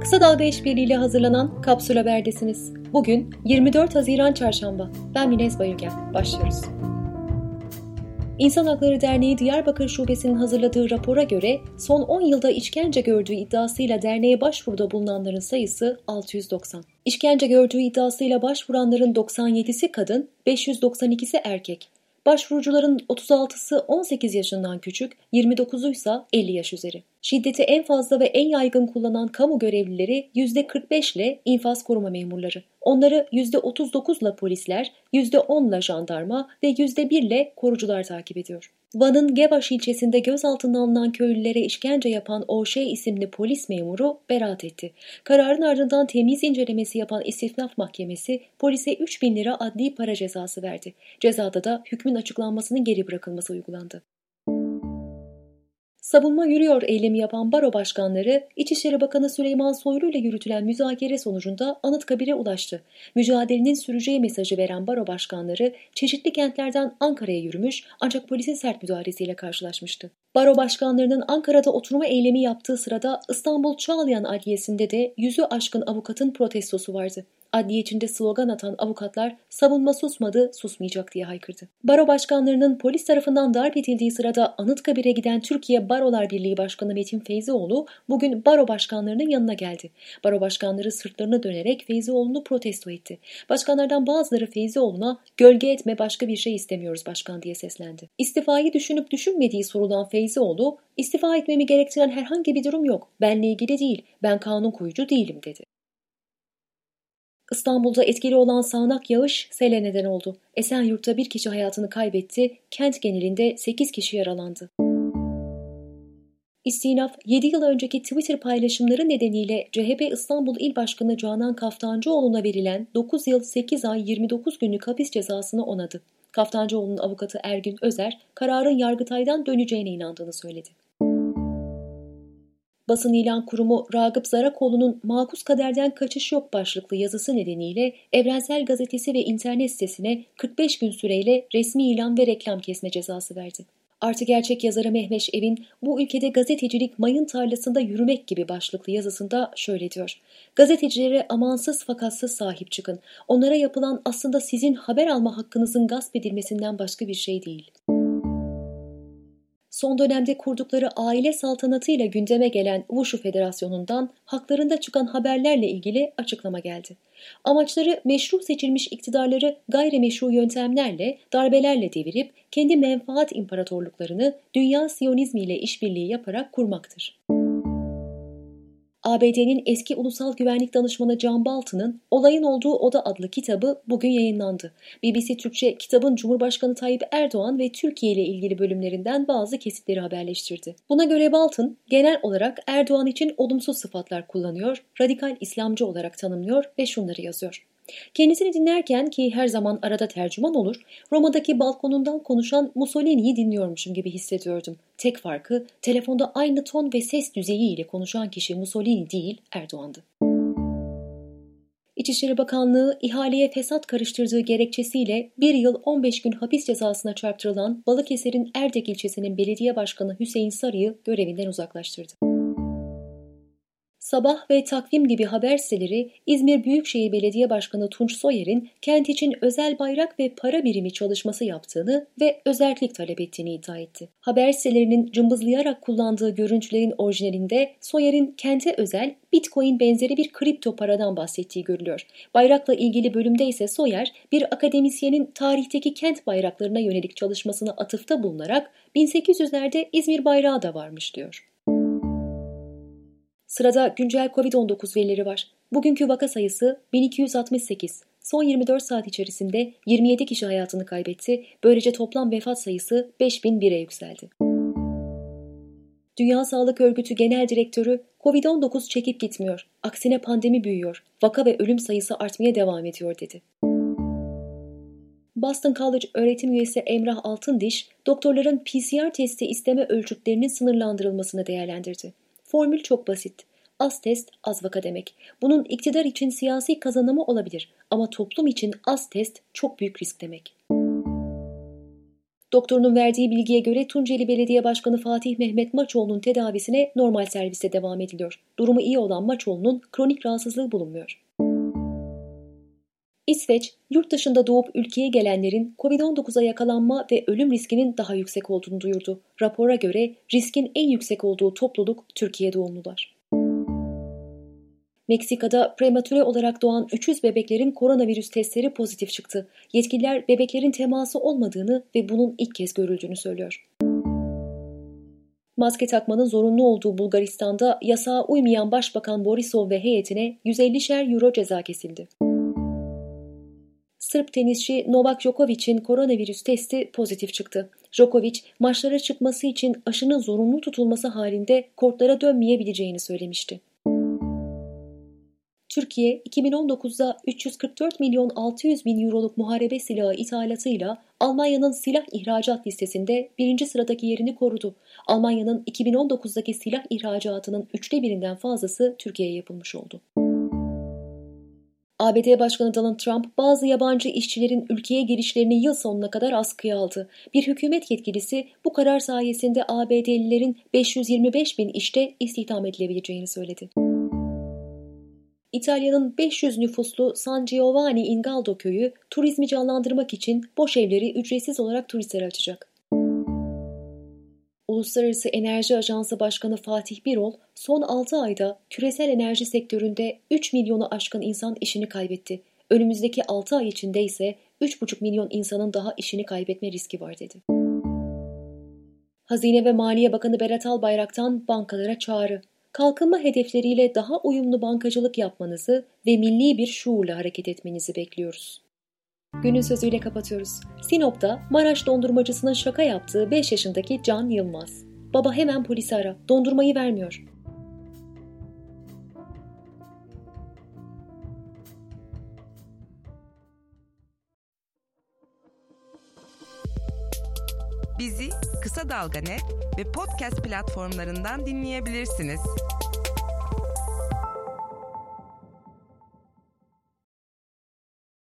Kısa Dalga İşbirliği ile hazırlanan Kapsül Haber'desiniz. Bugün 24 Haziran Çarşamba. Ben Minez Bayülgen. Başlıyoruz. İnsan Hakları Derneği Diyarbakır Şubesi'nin hazırladığı rapora göre son 10 yılda işkence gördüğü iddiasıyla derneğe başvuruda bulunanların sayısı 690. İşkence gördüğü iddiasıyla başvuranların 97'si kadın, 592'si erkek. Başvurucuların 36'sı 18 yaşından küçük, 29'u ise 50 yaş üzeri. Şiddeti en fazla ve en yaygın kullanan kamu görevlileri %45 ile infaz koruma memurları. Onları %39 ile polisler, %10 ile jandarma ve %1 ile korucular takip ediyor. Van'ın Gebaş ilçesinde gözaltına alınan köylülere işkence yapan OŞ isimli polis memuru beraat etti. Kararın ardından temiz incelemesi yapan istifnaf mahkemesi polise 3 bin lira adli para cezası verdi. Cezada da hükmün açıklanmasının geri bırakılması uygulandı. Savunma yürüyor eylemi yapan baro başkanları İçişleri Bakanı Süleyman Soylu ile yürütülen müzakere sonucunda Anıtkabir'e ulaştı. Mücadelenin süreceği mesajı veren baro başkanları çeşitli kentlerden Ankara'ya yürümüş ancak polisin sert müdahalesiyle karşılaşmıştı. Baro başkanlarının Ankara'da oturma eylemi yaptığı sırada İstanbul Çağlayan Adliyesi'nde de yüzü aşkın avukatın protestosu vardı. Adliye içinde slogan atan avukatlar savunma susmadı, susmayacak diye haykırdı. Baro başkanlarının polis tarafından darp edildiği sırada Anıtkabir'e giden Türkiye Barolar Birliği Başkanı Metin Feyzioğlu bugün baro başkanlarının yanına geldi. Baro başkanları sırtlarına dönerek Feyzioğlu'nu protesto etti. Başkanlardan bazıları Feyzioğlu'na gölge etme başka bir şey istemiyoruz başkan diye seslendi. İstifayı düşünüp düşünmediği sorulan Feyzioğlu, istifa etmemi gerektiren herhangi bir durum yok. Benle ilgili değil, ben kanun koyucu değilim dedi. İstanbul'da etkili olan sağanak yağış sele neden oldu. Esenyurt'ta bir kişi hayatını kaybetti, kent genelinde 8 kişi yaralandı. İstinaf 7 yıl önceki Twitter paylaşımları nedeniyle CHP İstanbul İl Başkanı Canan Kaftancıoğlu'na verilen 9 yıl 8 ay 29 günlük hapis cezasını onadı. Kaftancıoğlu'nun avukatı Ergün Özer, kararın Yargıtay'dan döneceğine inandığını söyledi. Basın ilan kurumu Ragıp Zarakoğlu'nun Makus Kaderden Kaçış Yok başlıklı yazısı nedeniyle Evrensel Gazetesi ve internet sitesine 45 gün süreyle resmi ilan ve reklam kesme cezası verdi. Artı gerçek yazarı Mehmeş Evin bu ülkede gazetecilik mayın tarlasında yürümek gibi başlıklı yazısında şöyle diyor. Gazetecilere amansız fakatsız sahip çıkın. Onlara yapılan aslında sizin haber alma hakkınızın gasp edilmesinden başka bir şey değil son dönemde kurdukları aile saltanatıyla gündeme gelen Wushu Federasyonu'ndan haklarında çıkan haberlerle ilgili açıklama geldi. Amaçları meşru seçilmiş iktidarları gayrimeşru yöntemlerle, darbelerle devirip kendi menfaat imparatorluklarını dünya siyonizmi ile işbirliği yaparak kurmaktır. ABD'nin eski ulusal güvenlik danışmanı Can Baltı'nın Olayın Olduğu Oda adlı kitabı bugün yayınlandı. BBC Türkçe kitabın Cumhurbaşkanı Tayyip Erdoğan ve Türkiye ile ilgili bölümlerinden bazı kesitleri haberleştirdi. Buna göre Baltın genel olarak Erdoğan için olumsuz sıfatlar kullanıyor, radikal İslamcı olarak tanımlıyor ve şunları yazıyor. Kendisini dinlerken ki her zaman arada tercüman olur, Roma'daki balkonundan konuşan Mussolini'yi dinliyormuşum gibi hissediyordum. Tek farkı telefonda aynı ton ve ses düzeyi ile konuşan kişi Mussolini değil Erdoğan'dı. İçişleri Bakanlığı ihaleye fesat karıştırdığı gerekçesiyle bir yıl 15 gün hapis cezasına çarptırılan Balıkesir'in Erdek ilçesinin belediye başkanı Hüseyin Sarı'yı görevinden uzaklaştırdı. Sabah ve Takvim gibi haber siteleri İzmir Büyükşehir Belediye Başkanı Tunç Soyer'in kent için özel bayrak ve para birimi çalışması yaptığını ve özellik talep ettiğini iddia etti. Haber sitelerinin cımbızlayarak kullandığı görüntülerin orijinalinde Soyer'in kente özel Bitcoin benzeri bir kripto paradan bahsettiği görülüyor. Bayrakla ilgili bölümde ise Soyer bir akademisyenin tarihteki kent bayraklarına yönelik çalışmasına atıfta bulunarak 1800'lerde İzmir bayrağı da varmış diyor. Sırada güncel COVID-19 verileri var. Bugünkü vaka sayısı 1268. Son 24 saat içerisinde 27 kişi hayatını kaybetti. Böylece toplam vefat sayısı 5001'e yükseldi. Dünya Sağlık Örgütü Genel Direktörü COVID-19 çekip gitmiyor. Aksine pandemi büyüyor. Vaka ve ölüm sayısı artmaya devam ediyor dedi. Boston College öğretim üyesi Emrah Altındiş, doktorların PCR testi isteme ölçütlerinin sınırlandırılmasını değerlendirdi. Formül çok basit. Az test az vaka demek. Bunun iktidar için siyasi kazanımı olabilir ama toplum için az test çok büyük risk demek. Doktorunun verdiği bilgiye göre Tunceli Belediye Başkanı Fatih Mehmet Maçoğlu'nun tedavisine normal serviste devam ediliyor. Durumu iyi olan Maçoğlu'nun kronik rahatsızlığı bulunmuyor. İsveç, yurt dışında doğup ülkeye gelenlerin COVID-19'a yakalanma ve ölüm riskinin daha yüksek olduğunu duyurdu. Rapora göre riskin en yüksek olduğu topluluk Türkiye doğumlular. Meksika'da prematüre olarak doğan 300 bebeklerin koronavirüs testleri pozitif çıktı. Yetkililer bebeklerin teması olmadığını ve bunun ilk kez görüldüğünü söylüyor. Maske takmanın zorunlu olduğu Bulgaristan'da yasağa uymayan Başbakan Borisov ve heyetine 150'şer euro ceza kesildi. Sırp tenisçi Novak Djokovic'in koronavirüs testi pozitif çıktı. Djokovic, maçlara çıkması için aşının zorunlu tutulması halinde kortlara dönmeyebileceğini söylemişti. Türkiye 2019'da 344 milyon 600 bin euroluk muharebe silahı ithalatıyla Almanya'nın silah ihracat listesinde birinci sıradaki yerini korudu. Almanya'nın 2019'daki silah ihracatının üçte birinden fazlası Türkiye'ye yapılmış oldu. ABD Başkanı Donald Trump bazı yabancı işçilerin ülkeye girişlerini yıl sonuna kadar askıya aldı. Bir hükümet yetkilisi bu karar sayesinde ABD'lilerin 525 bin işte istihdam edilebileceğini söyledi. İtalya'nın 500 nüfuslu San Giovanni in Galdo köyü turizmi canlandırmak için boş evleri ücretsiz olarak turistlere açacak. Uluslararası Enerji Ajansı Başkanı Fatih Birol, son 6 ayda küresel enerji sektöründe 3 milyonu aşkın insan işini kaybetti. Önümüzdeki 6 ay içinde ise 3,5 milyon insanın daha işini kaybetme riski var dedi. Hazine ve Maliye Bakanı Berat Albayrak'tan bankalara çağrı kalkınma hedefleriyle daha uyumlu bankacılık yapmanızı ve milli bir şuurla hareket etmenizi bekliyoruz. Günün sözüyle kapatıyoruz. Sinop'ta Maraş dondurmacısına şaka yaptığı 5 yaşındaki Can Yılmaz. Baba hemen polisi ara, dondurmayı vermiyor. Bizi Kısa Dalga Net ve podcast platformlarından dinleyebilirsiniz.